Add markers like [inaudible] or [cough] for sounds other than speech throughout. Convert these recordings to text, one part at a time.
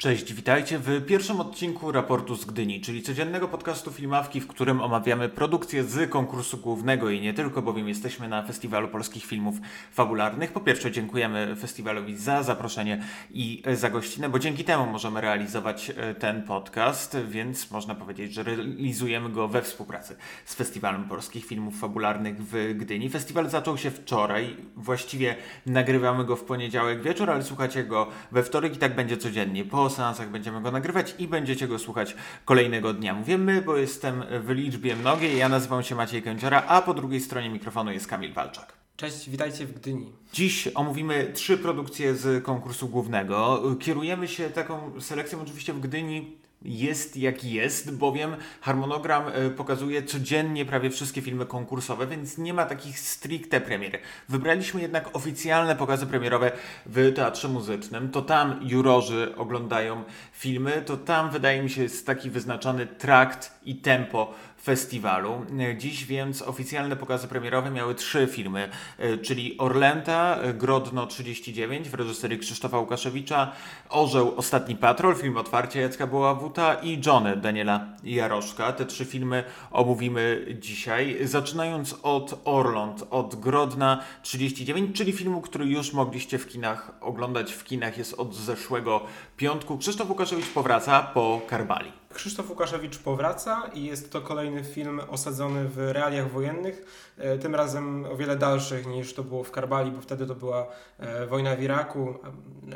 Cześć, witajcie w pierwszym odcinku raportu z Gdyni, czyli codziennego podcastu Filmawki, w którym omawiamy produkcję z konkursu głównego i nie tylko, bowiem jesteśmy na Festiwalu Polskich Filmów Fabularnych. Po pierwsze dziękujemy festiwalowi za zaproszenie i za gościnę, bo dzięki temu możemy realizować e, ten podcast, więc można powiedzieć, że realizujemy go we współpracy z Festiwalem Polskich Filmów Fabularnych w Gdyni. Festiwal zaczął się wczoraj, właściwie nagrywamy go w poniedziałek wieczór, ale słuchacie go we wtorek i tak będzie codziennie. Po seansach będziemy go nagrywać i będziecie go słuchać kolejnego dnia. Mówię my, bo jestem w liczbie mnogiej. Ja nazywam się Maciej Kędziora, a po drugiej stronie mikrofonu jest Kamil Walczak. Cześć, witajcie w Gdyni. Dziś omówimy trzy produkcje z konkursu głównego. Kierujemy się taką selekcją oczywiście w Gdyni jest jak jest, bowiem harmonogram e, pokazuje codziennie prawie wszystkie filmy konkursowe, więc nie ma takich stricte premier. Wybraliśmy jednak oficjalne pokazy premierowe w Teatrze Muzycznym. To tam jurorzy oglądają filmy, to tam wydaje mi się jest taki wyznaczony trakt i tempo festiwalu. Dziś więc oficjalne pokazy premierowe miały trzy filmy, e, czyli Orlęta, Grodno 39 w reżyserii Krzysztofa Łukaszewicza, Orzeł Ostatni Patrol, film otwarcia Jacka Boławuta i Johnny Daniela Jaroszka. Te trzy filmy omówimy dzisiaj, zaczynając od Orląt, od Grodna 39, czyli filmu, który już mogliście w kinach oglądać. W kinach jest od zeszłego piątku. Krzysztof Łukaszewicz powraca po Karbali. Krzysztof Łukaszewicz powraca i jest to kolejny film osadzony w realiach wojennych, e, tym razem o wiele dalszych niż to było w Karbali, bo wtedy to była e, wojna w Iraku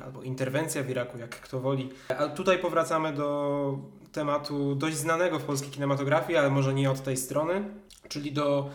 albo interwencja w Iraku, jak kto woli. A tutaj powracamy do tematu dość znanego w polskiej kinematografii, ale może nie od tej strony, czyli do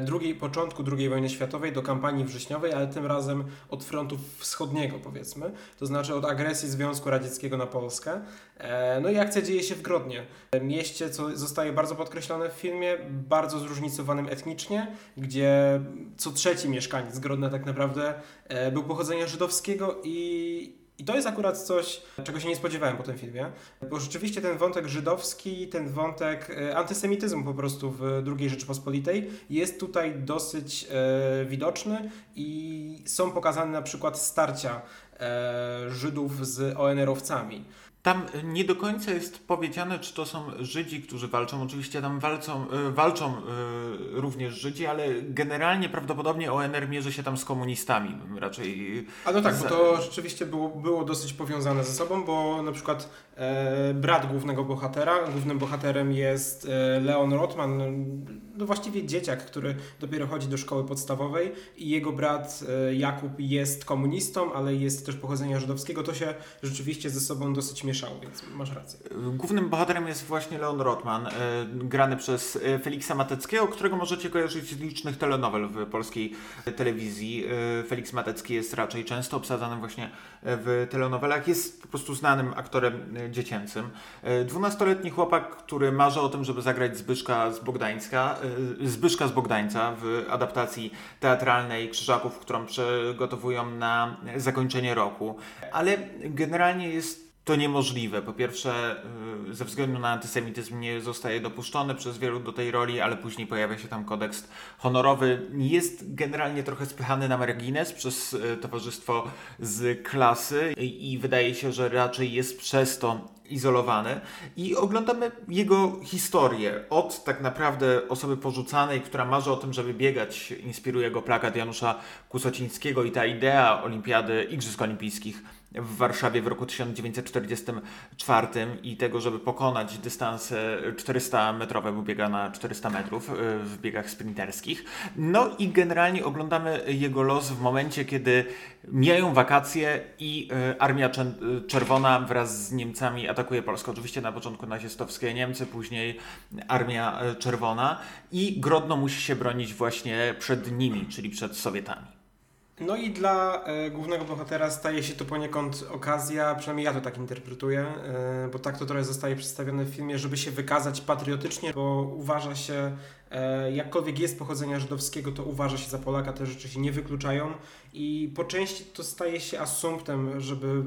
drugiej, początku II wojny światowej do kampanii wrześniowej, ale tym razem od frontu wschodniego powiedzmy, to znaczy od agresji Związku Radzieckiego na Polskę. E, no i akcja dzieje się w Grodnie, mieście, co zostaje bardzo podkreślone w filmie, bardzo zróżnicowanym etnicznie, gdzie co trzeci mieszkaniec Grodna tak naprawdę e, był pochodzenia żydowskiego i i to jest akurat coś, czego się nie spodziewałem po tym filmie, bo rzeczywiście ten wątek żydowski, ten wątek e, antysemityzmu po prostu w II Rzeczypospolitej jest tutaj dosyć e, widoczny i są pokazane na przykład starcia e, Żydów z ONR-owcami. Tam nie do końca jest powiedziane, czy to są Żydzi, którzy walczą. Oczywiście tam walczą, e, walczą e, również Żydzi, ale generalnie prawdopodobnie ONR mierzy się tam z komunistami. Raczej. A no tak, bo to rzeczywiście było, było dosyć powiązane ze sobą, bo na przykład e, brat głównego bohatera, głównym bohaterem jest e, Leon Rotman, no właściwie dzieciak, który dopiero chodzi do szkoły podstawowej i jego brat e, Jakub jest komunistą, ale jest też pochodzenia żydowskiego. To się rzeczywiście ze sobą dosyć mieszało, więc masz rację. Głównym bohaterem jest właśnie Leon Rotman, e, grany przez e, Feliksa Mateckiego, którego możecie kojarzyć z licznych telenowel w polskiej telewizji. Felix Matecki jest raczej często obsadzanym właśnie w telenowelach. Jest po prostu znanym aktorem dziecięcym. Dwunastoletni chłopak, który marzy o tym, żeby zagrać Zbyszka z Bogdańska, Zbyszka z Bogdańca w adaptacji teatralnej Krzyżaków, którą przygotowują na zakończenie roku. Ale generalnie jest to niemożliwe. Po pierwsze, y, ze względu na antysemityzm nie zostaje dopuszczony przez wielu do tej roli, ale później pojawia się tam kodeks honorowy. Jest generalnie trochę spychany na margines przez y, towarzystwo z klasy i wydaje się, że raczej jest przez to izolowany i oglądamy jego historię od tak naprawdę osoby porzucanej, która marzy o tym, żeby biegać, inspiruje go plakat Janusza Kusocińskiego i ta idea olimpiady, Igrzysk Olimpijskich w Warszawie w roku 1944 i tego, żeby pokonać dystanse 400-metrowe, bo biega na 400 metrów y, w biegach sprinterskich. No i generalnie oglądamy jego los w momencie, kiedy mijają wakacje i y, Armia Czerwona wraz z Niemcami atakuje Polskę. Oczywiście na początku nazistowskie Niemcy, później Armia y, Czerwona i Grodno musi się bronić właśnie przed nimi, czyli przed Sowietami. No i dla e, głównego bohatera staje się to poniekąd okazja, przynajmniej ja to tak interpretuję, e, bo tak to trochę zostaje przedstawione w filmie, żeby się wykazać patriotycznie, bo uważa się, e, jakkolwiek jest pochodzenia żydowskiego, to uważa się za Polaka, te rzeczy się nie wykluczają i po części to staje się asumptem, żeby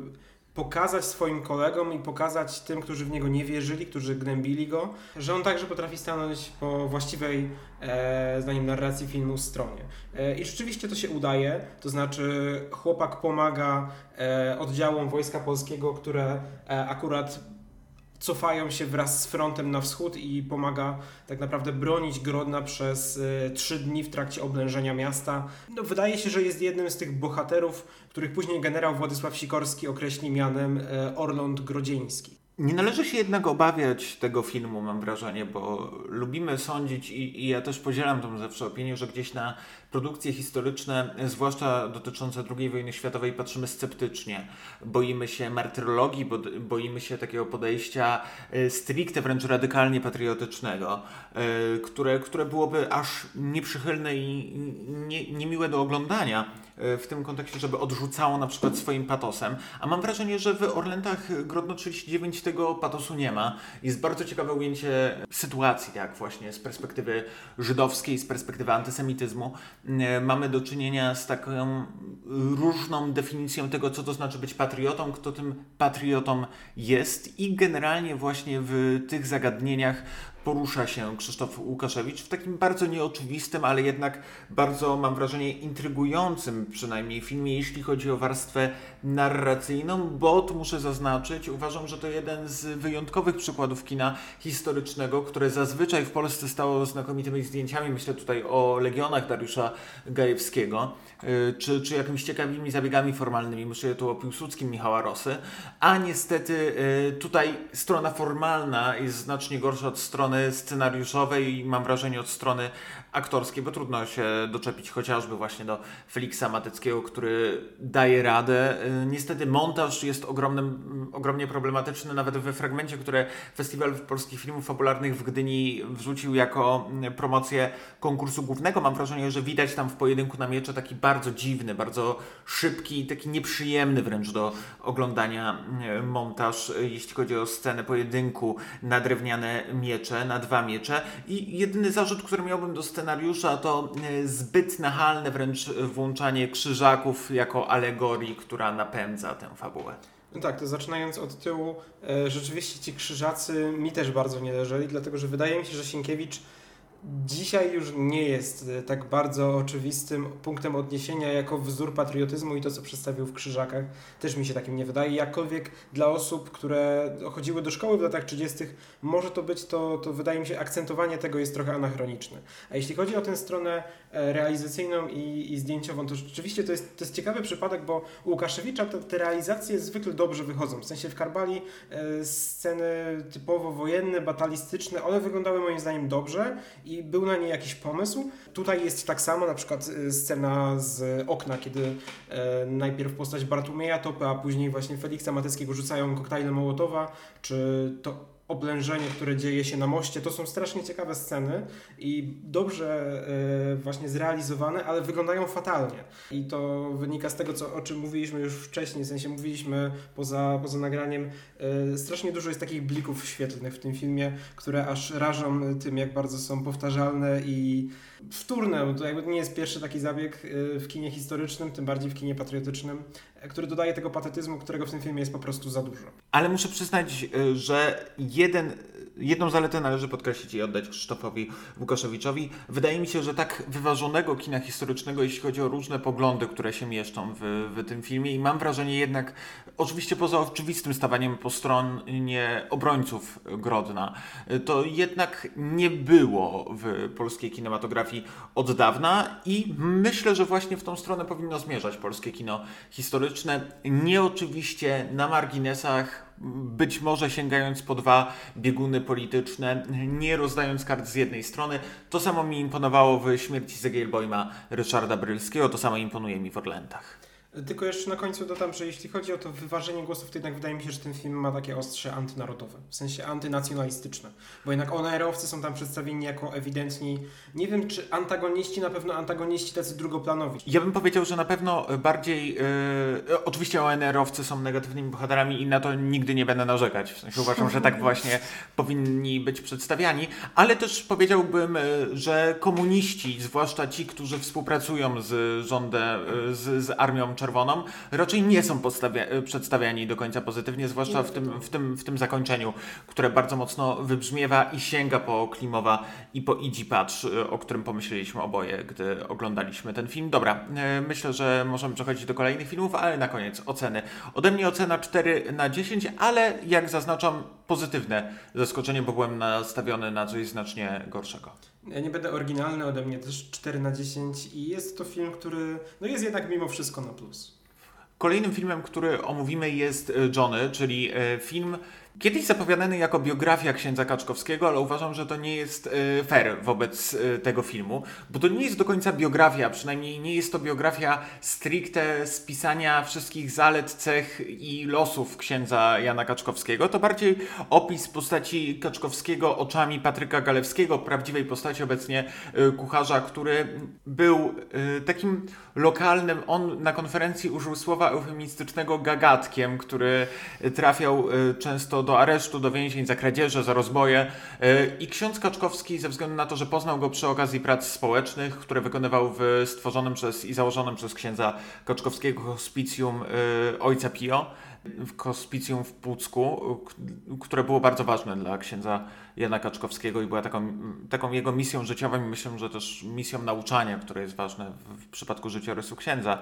pokazać swoim kolegom i pokazać tym, którzy w niego nie wierzyli, którzy gnębili go, że on także potrafi stanąć po właściwej, e, zdaniem narracji filmu, stronie. E, I rzeczywiście to się udaje, to znaczy chłopak pomaga e, oddziałom Wojska Polskiego, które e, akurat cofają się wraz z frontem na wschód i pomaga tak naprawdę bronić Grodna przez y, trzy dni w trakcie oblężenia miasta. No, wydaje się, że jest jednym z tych bohaterów, których później generał Władysław Sikorski określi mianem y, Orląt Grodzieński. Nie należy się jednak obawiać tego filmu, mam wrażenie, bo lubimy sądzić i, i ja też podzielam tą zawsze opinię, że gdzieś na produkcje historyczne, zwłaszcza dotyczące II wojny światowej, patrzymy sceptycznie. Boimy się martyrologii, bo, boimy się takiego podejścia e, stricte, wręcz radykalnie patriotycznego, e, które, które byłoby aż nieprzychylne i nie, niemiłe do oglądania e, w tym kontekście, żeby odrzucało na przykład swoim patosem. A mam wrażenie, że w Orlętach Grodno 39 tego patosu nie ma. Jest bardzo ciekawe ujęcie sytuacji, jak właśnie z perspektywy żydowskiej, z perspektywy antysemityzmu, E, mamy do czynienia z taką różną definicją tego, co to znaczy być patriotą, kto tym patriotą jest i generalnie właśnie w tych zagadnieniach porusza się Krzysztof Łukaszewicz w takim bardzo nieoczywistym, ale jednak bardzo, mam wrażenie, intrygującym przynajmniej filmie, jeśli chodzi o warstwę narracyjną, bo tu muszę zaznaczyć, uważam, że to jeden z wyjątkowych przykładów kina historycznego, które zazwyczaj w Polsce stało znakomitymi zdjęciami. Myślę tutaj o Legionach Dariusza Gajewskiego, y, czy, czy jakimiś ciekawymi zabiegami formalnymi. Myślę tu o Piłsudskim Michała Rosy, a niestety y, tutaj strona formalna jest znacznie gorsza od strony strony scenariuszowej i mam wrażenie od strony aktorskiej, bo trudno się doczepić chociażby właśnie do Felixa Mateckiego, który daje radę. Y, niestety montaż jest ogromnym, ogromnie problematyczny, nawet we fragmencie, które Festiwal Polskich Filmów Fabularnych w Gdyni wrzucił jako mm, promocję konkursu głównego. Mam wrażenie, że widać tam w pojedynku na miecze taki bardzo dziwny, bardzo szybki, taki nieprzyjemny wręcz do oglądania mm, montaż, y, jeśli chodzi o scenę pojedynku na drewniane miecze, na dwa miecze. I jedyny zarzut, który miałbym do scenariusza, to e, zbyt nachalne wręcz włączanie krzyżaków jako alegorii, która napędza tę fabułę. No tak, to zaczynając od tyłu, e, rzeczywiście ci krzyżacy mi też bardzo nie leżeli, dlatego że wydaje mi się, że Sienkiewicz dzisiaj już nie jest e, tak bardzo oczywistym punktem odniesienia jako wzór patriotyzmu i to, co przedstawił w Krzyżakach, też mi się takim nie wydaje. Jakkolwiek dla osób, które chodziły do szkoły w latach 30., może to być, to, to wydaje mi się, akcentowanie tego jest trochę anachroniczne. A jeśli chodzi o tę stronę realizacyjną i, i zdjęciową, to rzeczywiście to jest, to jest ciekawy przypadek, bo u Łukaszewicza te, te realizacje zwykle dobrze wychodzą. W sensie w Karbali e, sceny typowo wojenne, batalistyczne, one wyglądały moim zdaniem dobrze i był na nie jakiś pomysł. Tutaj jest tak samo, na przykład y, scena z okna, kiedy e, najpierw postać Bartłomieja Topy, a później właśnie Feliksa Mateckiego rzucają koktajle Mołotowa, czy to oblężenie, które dzieje się na moście. To są strasznie ciekawe sceny i dobrze e, właśnie zrealizowane, ale wyglądają fatalnie. I to wynika z tego, co, o czym mówiliśmy już wcześniej, w sensie mówiliśmy poza, poza nagraniem. E, strasznie dużo jest takich blików świetlnych w tym filmie, które aż rażą tym, jak bardzo są powtarzalne i wtórne. To jakby nie jest pierwszy taki zabieg e, w kinie historycznym, tym bardziej w kinie patriotycznym który dodaje tego patetyzmu, którego w tym filmie jest po prostu za dużo. Ale muszę przyznać, y, że jeden, jedną zaletę należy podkreślić i oddać Krzysztofowi Łukaszewiczowi. Wydaje mi się, że tak wyważonego kina historycznego, jeśli chodzi o różne poglądy, które się mieszczą w, w tym filmie i mam wrażenie jednak, oczywiście poza oczywistym stawaniem po stronie obrońców Grodna, to jednak nie było w polskiej kinematografii od dawna i myślę, że właśnie w tą stronę powinno zmierzać polskie kino historyczne historyczne, nie oczywiście na marginesach, być może sięgając po dwa bieguny polityczne, nie rozdając kart z jednej strony. To samo mi imponowało w śmierci Zegielbojma Ryszarda Brylskiego, to samo imponuje mi w Orlętach. Tylko jeszcze na końcu dodam, że jeśli chodzi o to wyważenie głosów, to jednak wydaje mi się, że ten film ma takie ostrze antynarodowe, w sensie antynacjonalistyczne, bo jednak ONR-owcy są tam przedstawieni jako ewidentni, nie wiem czy antagoniści, na pewno antagoniści tacy drugoplanowi. Ja bym powiedział, że na pewno bardziej, yy, oczywiście ONR-owcy są negatywnymi bohaterami i na to nigdy nie będę narzekać, w sensie uważam, że tak [laughs] właśnie powinni być przedstawiani, ale też powiedziałbym, yy, że komuniści, zwłaszcza ci, którzy współpracują z rządem, z, z armią czerwoną, czerwoną, raczej nie są przedstawiani do końca pozytywnie, zwłaszcza w tym, w, tym, w tym zakończeniu, które bardzo mocno wybrzmiewa i sięga po Klimowa i po Idzi Patrz, o którym pomyśleliśmy oboje, gdy oglądaliśmy ten film. Dobra, myślę, że możemy przechodzić do kolejnych filmów, ale na koniec oceny. Ode mnie ocena 4 na 10, ale jak zaznaczam, pozytywne zaskoczenie, bo byłem nastawiony na coś znacznie gorszego. Ja nie będę oryginalny, ode mnie też 4 na 10 i jest to film, który no jest jednak mimo wszystko na plus. Kolejnym filmem, który omówimy jest e, Johnny, czyli e, film Kiedyś zapowiadany jako biografia księdza Kaczkowskiego, ale uważam, że to nie jest e, fair wobec e, tego filmu, bo to nie jest do końca biografia, przynajmniej nie jest to biografia stricte spisania wszystkich zalet, cech i losów księdza Jana Kaczkowskiego. To bardziej opis postaci Kaczkowskiego oczami Patryka Galewskiego, prawdziwej postaci obecnie e, kucharza, który był takim lokalnym, on na konferencji użył słowa eufemistycznego gagatkiem, który trafiał często do aresztu, do więzień za kradzieże, za rozboje. E, I ksiądz Kaczkowski, ze względu na to, że poznał go przy okazji prac społecznych, które wykonywał w stworzonym przez i założonym przez księdza Kaczkowskiego hospicjum e, Ojca Pio, w hospicjum w Pucku, które było bardzo ważne dla księdza Jana Kaczkowskiego i była taką, taką jego misją życiową i myślę, że też misją nauczania, które jest ważne w, przypadku życiorysu księdza.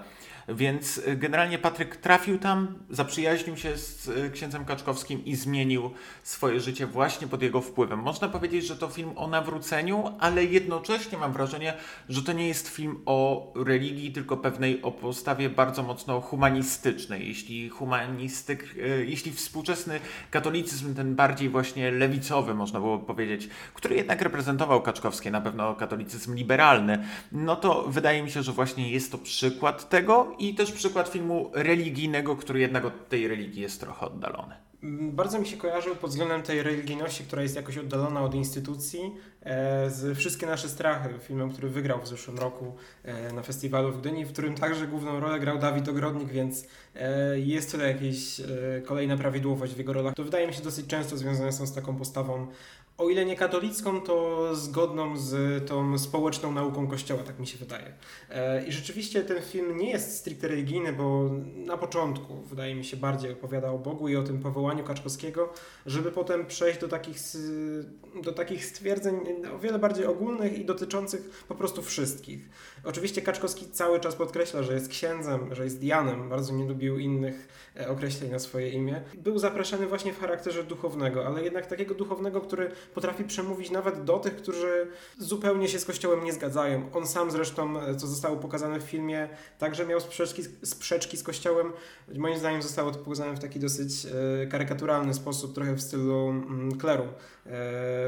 Więc y, generalnie Patryk trafił tam, zaprzyjaźnił się z y, księdzem Kaczkowskim i zmienił swoje życie właśnie pod jego wpływem. Można powiedzieć, że to film o nawróceniu, ale jednocześnie mam wrażenie, że to nie jest film o religii, tylko pewnej o postawie bardzo mocno humanistycznej. Jeśli humanistyk, y, jeśli współczesny katolicyzm, ten bardziej właśnie lewicowy, można było powiedzieć, który jednak reprezentował Kaczkowskie, na pewno katolicyzm liberalny, no to wydaje mi się, że właśnie jest to przykład tego i też przykład filmu religijnego, który jednak od tej religii jest trochę oddalony. Bardzo mi się kojarzył pod względem tej religijności, która jest jakoś oddalona od instytucji, e, z Wszystkie nasze strachy, filmem, który wygrał w zeszłym roku e, na festiwalu w Gdyni, w którym także główną rolę grał Dawid Ogrodnik, więc e, jest tutaj jakaś kolejna prawidłowość w jego rolach. To wydaje mi się dosyć często związane są z taką postawą o ile nie katolicką, to zgodną z tą społeczną nauką Kościoła, tak mi się wydaje. E, I rzeczywiście ten film nie jest stricte religijny, bo na początku, wydaje mi się, bardziej opowiada o Bogu i o tym powołaniu Kaczkowskiego, żeby potem przejść do takich, do takich stwierdzeń o wiele bardziej ogólnych i dotyczących po prostu wszystkich. Oczywiście Kaczkowski cały czas podkreśla, że jest księdzem, że jest Janem, bardzo nie lubił innych e, określeń na swoje imię. Był zapraszany właśnie w charakterze duchownego, ale jednak takiego duchownego, który potrafi przemówić nawet do tych, którzy zupełnie się z Kościołem nie zgadzają. On sam zresztą, e, co zostało pokazane w filmie, także miał sprzeczki, sprzeczki z Kościołem. Moim zdaniem zostało to pokazane w taki dosyć e, karykaturalny sposób, trochę w stylu mm, kleru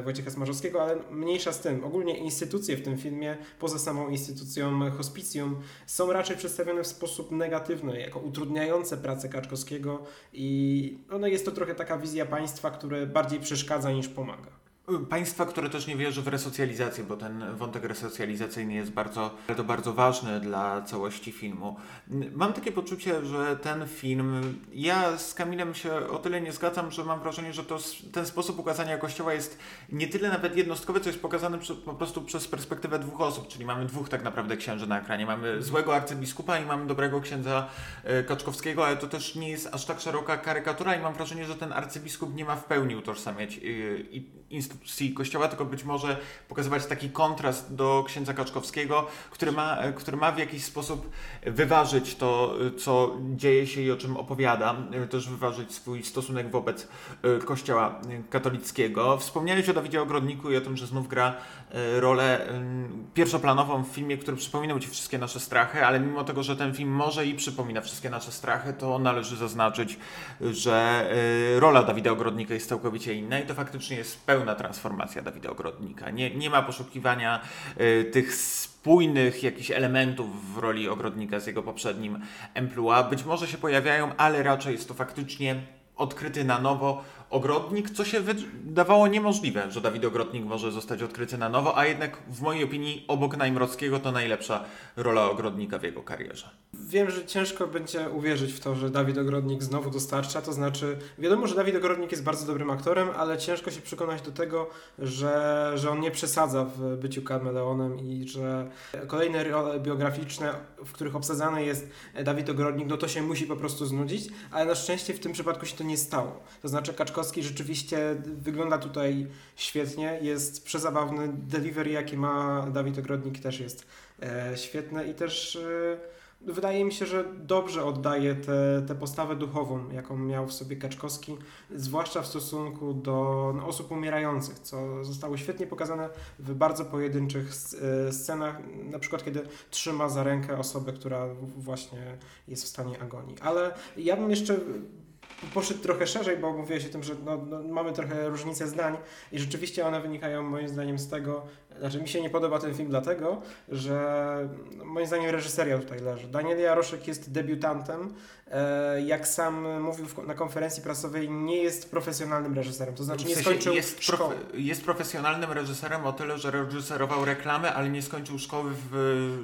Wojciecha Smarzowskiego, ale mniejsza z tym. Ogólnie instytucje w tym filmie, poza samą instytucją hospicjum są raczej przedstawione w sposób negatywny, jako utrudniające pracę Kaczkowskiego i no, jest to trochę taka wizja państwa, które bardziej przeszkadza niż pomaga. Państwa, które też nie wierzy w resocjalizację, bo ten wątek resocjalizacyjny jest bardzo, to bardzo ważny dla całości filmu. Mam takie poczucie, że ten film, ja z Kamilem się o tyle nie zgadzam, że mam wrażenie, że to, ten sposób ukazania Kościoła jest nie tyle nawet jednostkowy, co jest pokazany po prostu przez perspektywę dwóch osób, czyli mamy dwóch tak naprawdę księży na ekranie. Mamy złego arcybiskupa i mamy dobrego księdza e, Kaczkowskiego, ale to też nie jest aż tak szeroka karykatura i mam wrażenie, że ten arcybiskup nie ma w pełni utożsamiać instytucji instytucji Kościoła, tylko być może pokazywać taki kontrast do księdza Kaczkowskiego, który ma, który ma w jakiś sposób wyważyć to, co dzieje się i o czym opowiada, też wyważyć swój stosunek wobec e, Kościoła katolickiego. Wspomniałeś o Dawidzie Ogrodniku i o tym, że znów gra e, rolę pierwszoplanową w filmie, który przypominał Ci wszystkie nasze strachy, ale mimo tego, że ten film może i przypomina wszystkie nasze strachy, to należy zaznaczyć, że e, rola Dawida Ogrodnika jest całkowicie inna i to faktycznie jest pełna transformacja Dawida Ogrodnika. Nie, nie ma poszukiwania y, tych spójnych jakichś elementów w roli Ogrodnika z jego poprzednim emploi. Być może się pojawiają, ale raczej jest to faktycznie odkryty na nowo, Ogrodnik, co się wydawało niemożliwe, że Dawid Ogrodnik może zostać odkryty na nowo, a jednak w mojej opinii obok Najmrockiego to najlepsza rola Ogrodnika w jego karierze. Wiem, że ciężko będzie uwierzyć w to, że Dawid Ogrodnik znowu dostarcza, to znaczy wiadomo, że Dawid Ogrodnik jest bardzo dobrym aktorem, ale ciężko się przekonać do tego, że, że on nie przesadza w byciu kameleonem i że kolejne role biograficzne, w których obsadzany jest Dawid Ogrodnik, no to się musi po prostu znudzić, ale na szczęście w tym przypadku się to nie stało. To znaczy Kaczkowski rzeczywiście wygląda tutaj świetnie, jest przezabawny, delivery jaki ma Dawid Ogrodnik też jest e, świetne i też... E, wydaje mi się, że dobrze oddaje tę postawę duchową, jaką miał w sobie Kaczkowski, zwłaszcza w stosunku do no, osób umierających, co zostało świetnie pokazane w bardzo pojedynczych e, scenach, na przykład kiedy trzyma za rękę osobę, która właśnie jest w stanie agonii. Ale ja bym jeszcze poszedł trochę szerzej, bo mówiłeś o tym, że no, no, mamy trochę różnice zdań i rzeczywiście one wynikają moim zdaniem z tego, znaczy mi się nie podoba ten film dlatego, że moim zdaniem reżyseria tutaj leży. Daniel Jaroszek jest debiutantem, e, jak sam mówił na konferencji prasowej, nie jest profesjonalnym reżyserem, to znaczy nie skończył jest, szkoły. jest profesjonalnym reżyserem o tyle, że reżyserował reklamy, ale nie skończył szkoły w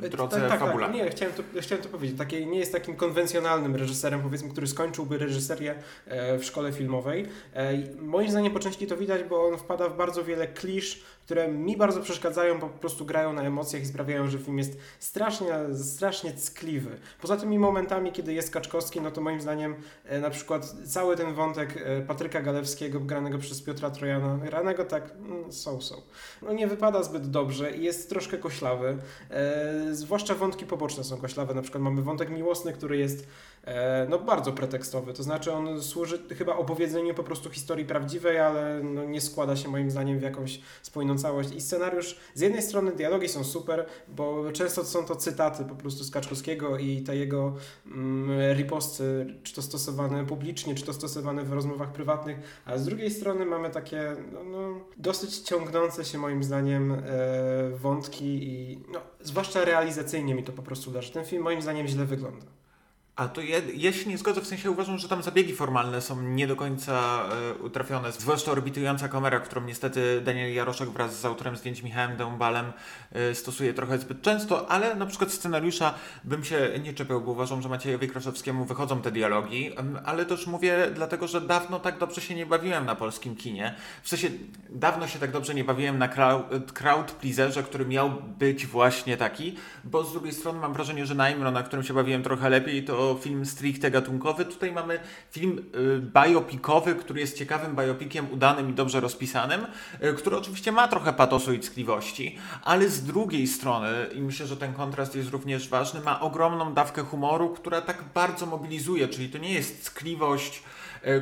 e, drodze tak, tak, fabularnej. Tak, nie, chciałem to, chciałem to powiedzieć. Takie, nie jest takim konwencjonalnym reżyserem, powiedzmy, który skończyłby reżyserię e, w szkole filmowej. Moim zdaniem po części to widać, bo on wpada w bardzo wiele klisz, które mi bardzo przeszkadzają, po prostu grają na emocjach i sprawiają, że film jest strasznie, strasznie ckliwy. Poza tymi momentami, kiedy jest Kaczkowski, no to moim zdaniem e, na przykład cały ten wątek e, Patryka Galewskiego, granego przez Piotra Trojana, granego tak mm, so-so, no nie wypada zbyt dobrze i jest troszkę koślawy. E, zwłaszcza wątki poboczne są koślawe, na przykład mamy wątek miłosny, który jest no bardzo pretekstowy. To znaczy on służy chyba opowiedzeniu po prostu historii prawdziwej, ale no nie składa się moim zdaniem w jakąś spójną całość. I scenariusz, z jednej strony dialogi są super, bo często są to cytaty po prostu z Kaczkowskiego i te jego mm, riposty, czy to stosowane publicznie, czy to stosowane w rozmowach prywatnych, a z drugiej strony mamy takie no, no dosyć ciągnące się moim zdaniem e, wątki i no, zwłaszcza realizacyjnie mi to po prostu leży. Ten film moim zdaniem źle wygląda. A to ja, ja się nie zgodzę, w sensie uważam, że tam zabiegi formalne są nie do końca utrafione. Zwłaszcza orbitująca kamera, którą niestety Daniel Jaroszek wraz z autorem zdjęć Michałem Dębalem e, stosuje trochę zbyt często, ale na przykład scenariusza bym się nie czepiał, bo uważam, że Maciejowi Kraszewskiemu wychodzą te dialogi, ale też mówię dlatego, że dawno tak dobrze się nie bawiłem na polskim kinie. W sensie dawno się tak dobrze nie bawiłem na crowd, crowd pleaserze, który miał być właśnie taki, bo z drugiej strony mam wrażenie, że Najmro, na którym się bawiłem trochę lepiej, to film stricte gatunkowy. Tutaj mamy film y, biopicowy, który jest ciekawym biopikiem, udanym i dobrze rozpisanym, y, który oczywiście ma trochę patosu i ckliwości, ale z drugiej strony, i myślę, że ten kontrast jest również ważny, ma ogromną dawkę humoru, która tak bardzo mobilizuje, czyli to nie jest ckliwość,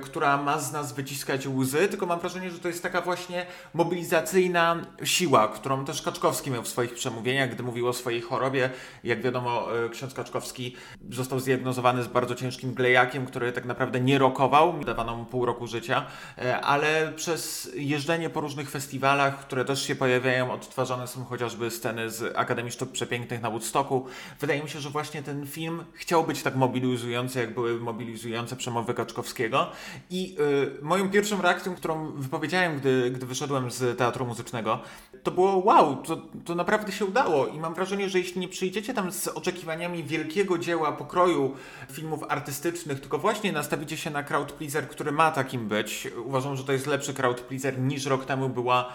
która ma z nas wyciskać łzy, tylko mam wrażenie, że to jest taka właśnie mobilizacyjna siła, którą też Kaczkowski miał w swoich przemówieniach, gdy mówił o swojej chorobie. Jak wiadomo, e, ksiądz Kaczkowski został zdiagnozowany z bardzo ciężkim glejakiem, który tak naprawdę nie rokował, dawano mu pół roku życia, e, ale przez jeżdżenie po różnych festiwalach, które też się pojawiają, odtwarzane są chociażby sceny z Akademii Sztuk Przepięknych na Woodstocku. Wydaje mi się, że właśnie ten film chciał być tak mobilizujący, jak były mobilizujące przemowy Kaczkowskiego. I y, moją pierwszą reakcją, którą wypowiedziałem, gdy, gdy wyszedłem z teatru muzycznego, to było wow, to, to naprawdę się udało. I mam wrażenie, że jeśli nie przyjdziecie tam z oczekiwaniami wielkiego dzieła pokroju filmów artystycznych, tylko właśnie nastawicie się na crowd pleaser, który ma takim być, uważam, że to jest lepszy crowd pleaser niż rok temu była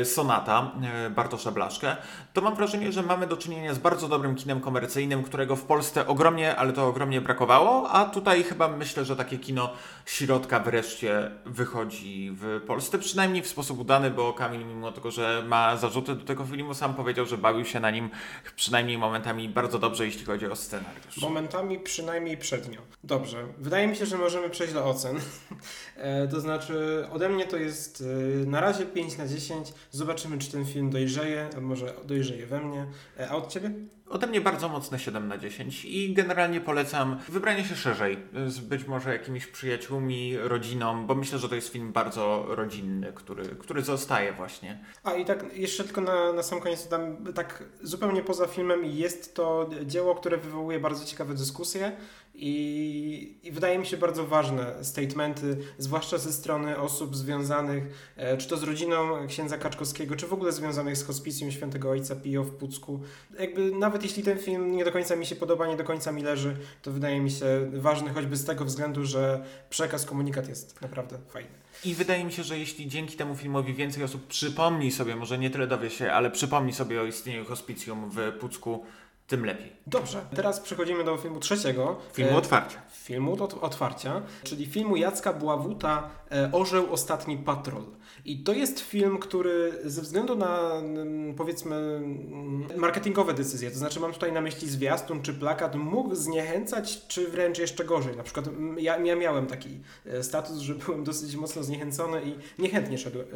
y, Sonata y, Bartosza Blaszkę, to mam wrażenie, że mamy do czynienia z bardzo dobrym kinem komercyjnym, którego w Polsce ogromnie, ale to ogromnie brakowało, a tutaj chyba myślę, że takie kino środka wreszcie wychodzi w Polsce, przynajmniej w sposób udany, bo Kamil mimo tego, że ma zarzuty do tego filmu, sam powiedział, że bawił się na nim przynajmniej momentami bardzo dobrze, jeśli chodzi o scenariusz. Momentami przynajmniej przednio. Dobrze. Wydaje mi się, że możemy przejść do ocen. [laughs] e, to znaczy ode mnie to jest e, na razie 5 na 10. Zobaczymy, czy ten film dojrzeje, a może dojrzeje we mnie. E, a od Ciebie? Ode mnie bardzo mocne 7 na 10 i generalnie polecam wybranie się szerzej z być może jakimiś przyjaciółmi, rodziną, bo myślę, że to jest film bardzo rodzinny, który, który zostaje właśnie. A i tak jeszcze tylko na, na sam koniec dam, tak zupełnie poza filmem jest to dzieło, które wywołuje bardzo ciekawe dyskusje i, i wydaje mi się bardzo ważne statementy, zwłaszcza ze strony osób związanych e, czy to z rodziną księdza Kaczkowskiego, czy w ogóle związanych z hospicjum świętego ojca Pio w Pucku. Jakby nawet jeśli ten film nie do końca mi się podoba, nie do końca mi leży, to wydaje mi się ważny choćby z tego względu, że przekaz, komunikat jest naprawdę fajny. I wydaje mi się, że jeśli dzięki temu filmowi więcej osób przypomni sobie, może nie tyle dowie się, ale przypomni sobie o istnieniu hospicjum w Pucku, tym lepiej. Dobrze, teraz przechodzimy do filmu trzeciego. Filmu otwarcia. Filmu od, otwarcia, czyli filmu Jacka Bławuta e, Orzeł Ostatni Patrol. I to jest film, który ze względu na mm, powiedzmy mm, marketingowe decyzje, to znaczy mam tutaj na myśli zwiastun czy plakat, mógł zniechęcać, czy wręcz jeszcze gorzej. Na przykład mm, ja, ja miałem taki e, status, że [laughs] byłem dosyć mocno zniechęcony i niechętnie szedłem,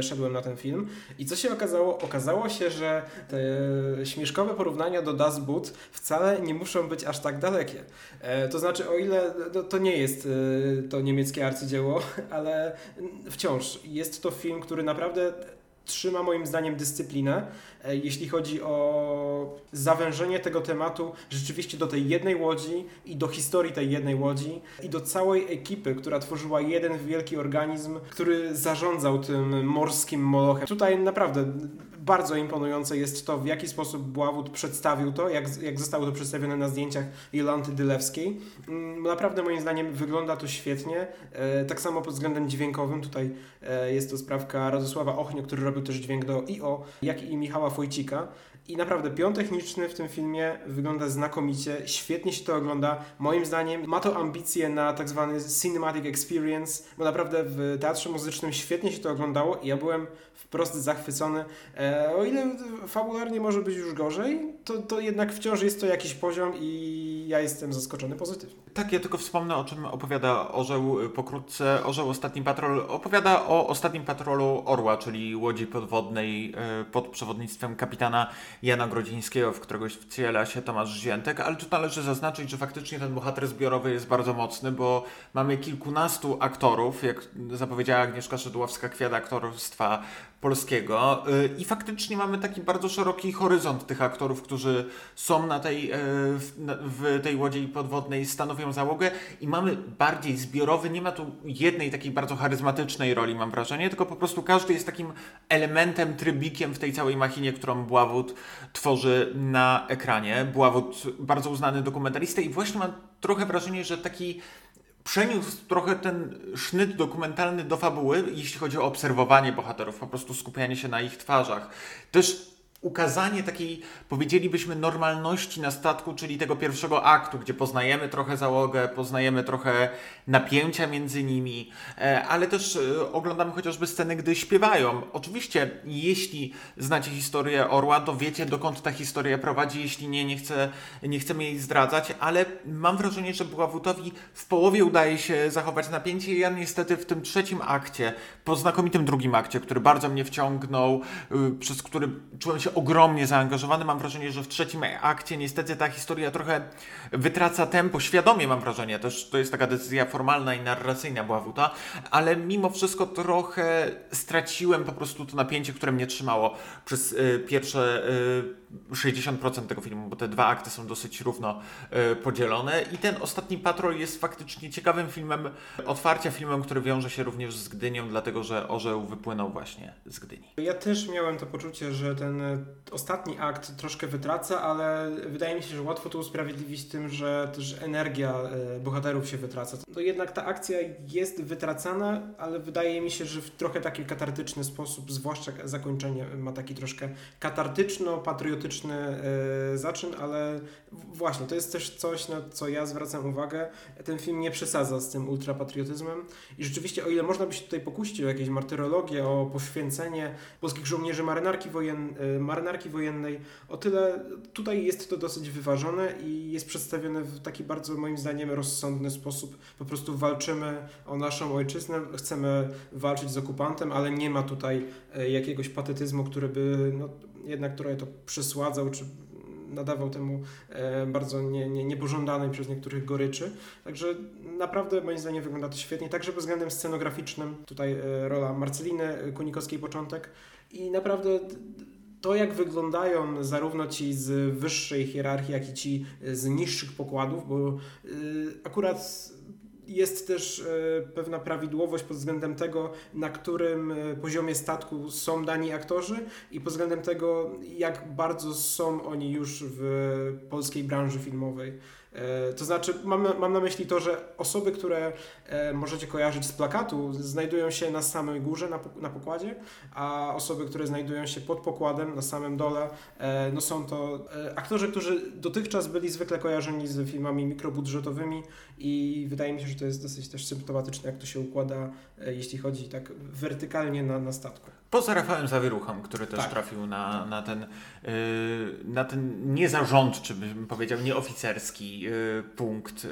szedłem na ten film. I co się okazało? Okazało się, że te śmieszkowe porównania do Das Boot wcale nie muszą być aż tak dalekie. E, to znaczy, o ile to, to nie jest e, to niemieckie arcydzieło, [laughs] ale wciąż jest to film, który naprawdę trzyma moim zdaniem dyscyplinę, e, jeśli chodzi o zawężenie tego tematu rzeczywiście do tej jednej łodzi i do historii tej jednej łodzi i do całej ekipy, która tworzyła jeden wielki organizm, który zarządzał tym morskim molochem. Tutaj naprawdę bardzo imponujące jest to, w jaki sposób Bławut przedstawił to, jak, jak zostało to przedstawione na zdjęciach Jolanty Dylewskiej. Mm, naprawdę moim zdaniem wygląda to świetnie. E, tak samo pod względem dźwiękowym. Tutaj e, jest to sprawka Radosława Ochnio, który robił też dźwięk do IO, jak i Michała Fojcika. I naprawdę pion techniczny w tym filmie wygląda znakomicie, świetnie się to ogląda. Moim zdaniem ma to ambicje na tak zwany cinematic experience, bo naprawdę w teatrze muzycznym świetnie się to oglądało i ja byłem wprost zachwycony. O ile fabularnie może być już gorzej, to, to jednak wciąż jest to jakiś poziom i ja jestem zaskoczony pozytywnie. Tak, ja tylko wspomnę o czym opowiada Orzeł pokrótce. Orzeł Ostatni Patrol opowiada o Ostatnim Patrolu Orła, czyli łodzi podwodnej e, pod przewodnictwem kapitana Jana Grodzińskiego, w którego wciela się Tomasz Ziętek, ale tu należy zaznaczyć, że faktycznie ten bohater zbiorowy jest bardzo mocny, bo mamy kilkunastu aktorów, jak zapowiedziała Agnieszka Szydłowska-Kwiat aktorstwa polskiego y, i faktycznie mamy taki bardzo szeroki horyzont tych aktorów, którzy są na tej, y, w tej łodzi podwodnej, stanowią załogę i mamy bardziej zbiorowy, nie ma tu jednej takiej bardzo charyzmatycznej roli mam wrażenie, tylko po prostu każdy jest takim elementem, trybikiem w tej całej machinie, którą Bławut tworzy na ekranie. Bławut bardzo uznany dokumentalista i właśnie mam trochę wrażenie, że taki przeniósł trochę ten sznyt dokumentalny do fabuły, jeśli chodzi o obserwowanie bohaterów, po prostu skupianie się na ich twarzach. Też ukazanie takiej, powiedzielibyśmy, normalności na statku, czyli tego pierwszego aktu, gdzie poznajemy trochę załogę, poznajemy trochę napięcia między nimi, e, ale też e, oglądamy chociażby sceny, gdy śpiewają. Oczywiście, jeśli znacie historię Orła, to wiecie, dokąd ta historia prowadzi, jeśli nie, nie, chcę, nie chcemy jej zdradzać, ale mam wrażenie, że Bławutowi w połowie udaje się zachować napięcie. Ja niestety w tym trzecim akcie, po znakomitym drugim akcie, który bardzo mnie wciągnął, y, przez który czułem się ogromnie zaangażowany. Mam wrażenie, że w trzecim akcie niestety ta historia trochę wytraca tempo. Świadomie mam wrażenie, też to jest taka decyzja formalna i narracyjna Bławuta, ale mimo wszystko trochę straciłem po prostu to napięcie, które mnie trzymało przez y, pierwsze y, 60% tego filmu, bo te dwa akty są dosyć równo y, podzielone i ten ostatni patrol jest faktycznie ciekawym filmem otwarcia, filmem, który wiąże się również z Gdynią, dlatego że orzeł wypłynął właśnie z Gdyni. Ja też miałem to poczucie, że ten ostatni akt troszkę wytraca, ale wydaje mi się, że łatwo to usprawiedliwić tym, że też energia e, bohaterów się wytraca. To jednak ta akcja jest wytracana, ale wydaje mi się, że w trochę taki katartyczny sposób, zwłaszcza zakończenie ma taki troszkę katartyczno-patriotyczny e, zaczyn, ale właśnie, to jest też coś, na co ja zwracam uwagę. Ten film nie przesadza z tym ultrapatriotyzmem i rzeczywiście, o ile można by się tutaj pokusić o jakieś martyrologię, o poświęcenie polskich żołnierzy marynarki, wojen, e, marynarki wojennej, o tyle tutaj jest to dosyć wyważone i jest przedstawione w taki bardzo moim zdaniem rozsądny sposób. Po prostu walczymy o naszą ojczyznę, chcemy walczyć z okupantem, ale nie ma tutaj jakiegoś patetyzmu, który by no, jednak trochę to przesładzał, czy nadawał temu e, bardzo nie, nie, niepożądanej przez niektórych goryczy. Także naprawdę moim zdaniem wygląda to świetnie, także pod względem scenograficznym. Tutaj e, rola Marceliny Kunikowskiej początek i naprawdę to, jak wyglądają zarówno ci z wyższej hierarchii, jak i ci z niższych pokładów, bo akurat jest też pewna prawidłowość pod względem tego, na którym poziomie statku są dani aktorzy i pod względem tego, jak bardzo są oni już w polskiej branży filmowej. E, to znaczy, mam, mam na myśli to, że osoby, które e, możecie kojarzyć z plakatu, znajdują się na samej górze, na, na pokładzie, a osoby, które znajdują się pod pokładem, na samym dole, e, no są to aktorzy, którzy dotychczas byli zwykle kojarzeni z filmami mikrobudżetowymi i wydaje mi się, że to jest dosyć też symptomatyczne, jak to się układa, jeśli chodzi tak wertykalnie na, na statku. Poza Rafałem Zawieruchem, który też tak. trafił na, na, ten, na ten niezarządczy, bym powiedział, nieoficerski Y, punkt y,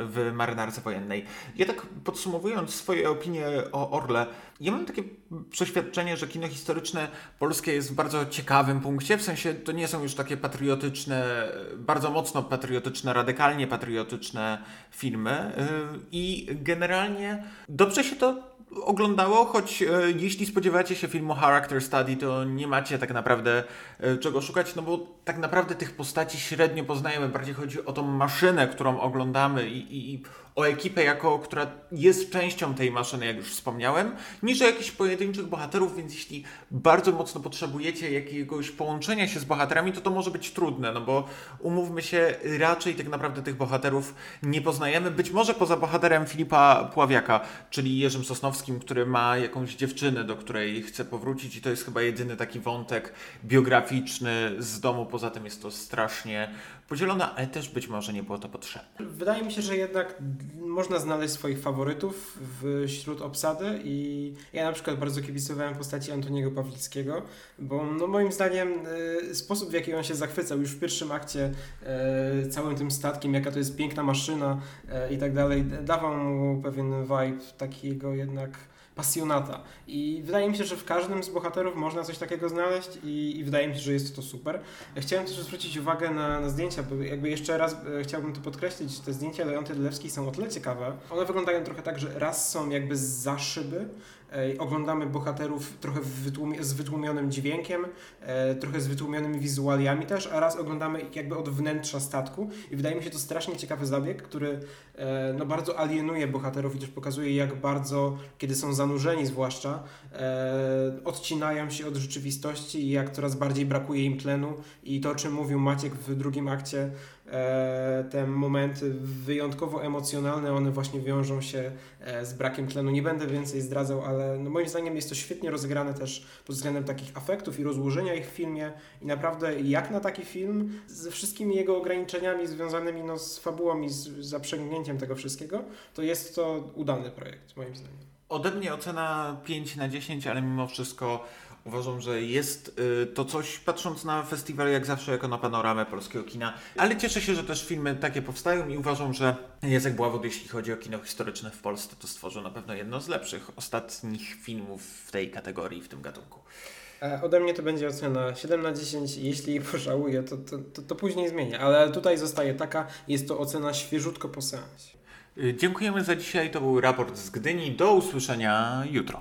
w marynarce wojennej. Ja tak podsumowując swoje opinie o Orle, ja mam takie przeświadczenie, że kino historyczne polskie jest w bardzo ciekawym punkcie, w sensie to nie są już takie patriotyczne, bardzo mocno patriotyczne, radykalnie patriotyczne filmy y, i generalnie dobrze się to oglądało, choć e, jeśli spodziewacie się filmu Character Study, to nie macie tak naprawdę e, czego szukać, no bo tak naprawdę tych postaci średnio poznajemy. Bardziej chodzi o tą maszynę, którą oglądamy i, i, i o ekipę, jako, która jest częścią tej maszyny, jak już wspomniałem, niż o jakichś pojedynczych bohaterów, więc jeśli bardzo mocno potrzebujecie jakiegoś połączenia się z bohaterami, to to może być trudne, no bo umówmy się, raczej tak naprawdę tych bohaterów nie poznajemy. Być może poza bohaterem Filipa Pławiaka, czyli Jerzym Sosnowskim, który ma jakąś dziewczynę, do której chce powrócić i to jest chyba jedyny taki wątek biograficzny z domu. Poza tym jest to strasznie podzielona, ale też być może nie było to potrzebne. Wydaje mi się, że jednak można znaleźć swoich faworytów wśród obsady i ja na przykład bardzo kibicowałem postaci Antoniego Pawlickiego, bo no moim zdaniem y, sposób w jaki on się zachwycał już w pierwszym akcie y, całym tym statkiem, jaka to jest piękna maszyna y, i tak dalej, dawał mu pewien vibe takiego jednak pasjonata. I wydaje mi się, że w każdym z bohaterów można coś takiego znaleźć i, i wydaje mi się, że jest to super. Chciałem też zwrócić uwagę na, na zdjęcia, bo jakby jeszcze raz e, chciałbym to podkreślić, te zdjęcia Leonty Dylewskiej są o tyle ciekawe. One wyglądają trochę tak, że raz są jakby za szyby, Oglądamy bohaterów trochę z wytłumionym dźwiękiem, e, trochę z wytłumionymi wizualiami też, a raz oglądamy jakby od wnętrza statku i wydaje mi się to strasznie ciekawy zabieg, który e, no, bardzo alienuje bohaterów i też pokazuje jak bardzo, kiedy są zanurzeni zwłaszcza, e, odcinają się od rzeczywistości i jak coraz bardziej brakuje im tlenu. I to, o czym mówił Maciek w drugim akcie, te momenty wyjątkowo emocjonalne, one właśnie wiążą się e, z brakiem tlenu. Nie będę więcej zdradzał, ale no moim zdaniem jest to świetnie rozegrane też pod względem takich afektów i rozłożenia ich w filmie i naprawdę jak na taki film ze wszystkimi jego ograniczeniami związanymi no, z fabułą i z zaprzęgnięciem tego wszystkiego, to jest to udany projekt moim zdaniem. Ode mnie ocena 5 na 10, ale mimo wszystko Uważam, że jest y, to coś, patrząc na festiwal jak zawsze, jako na panoramę polskiego kina, ale cieszę się, że też filmy takie powstają i uważam, że Jacek Bławot, jeśli chodzi o kino historyczne w Polsce, to stworzył na pewno jedno z lepszych ostatnich filmów w tej kategorii, w tym gatunku. E, ode mnie to będzie ocena 7 na 10. Jeśli [laughs] pożałuję, to, to, to, to później zmienię, ale tutaj zostaje taka, jest to ocena świeżutko po seansie. Y, dziękujemy za dzisiaj. To był raport z Gdyni. Do usłyszenia jutro.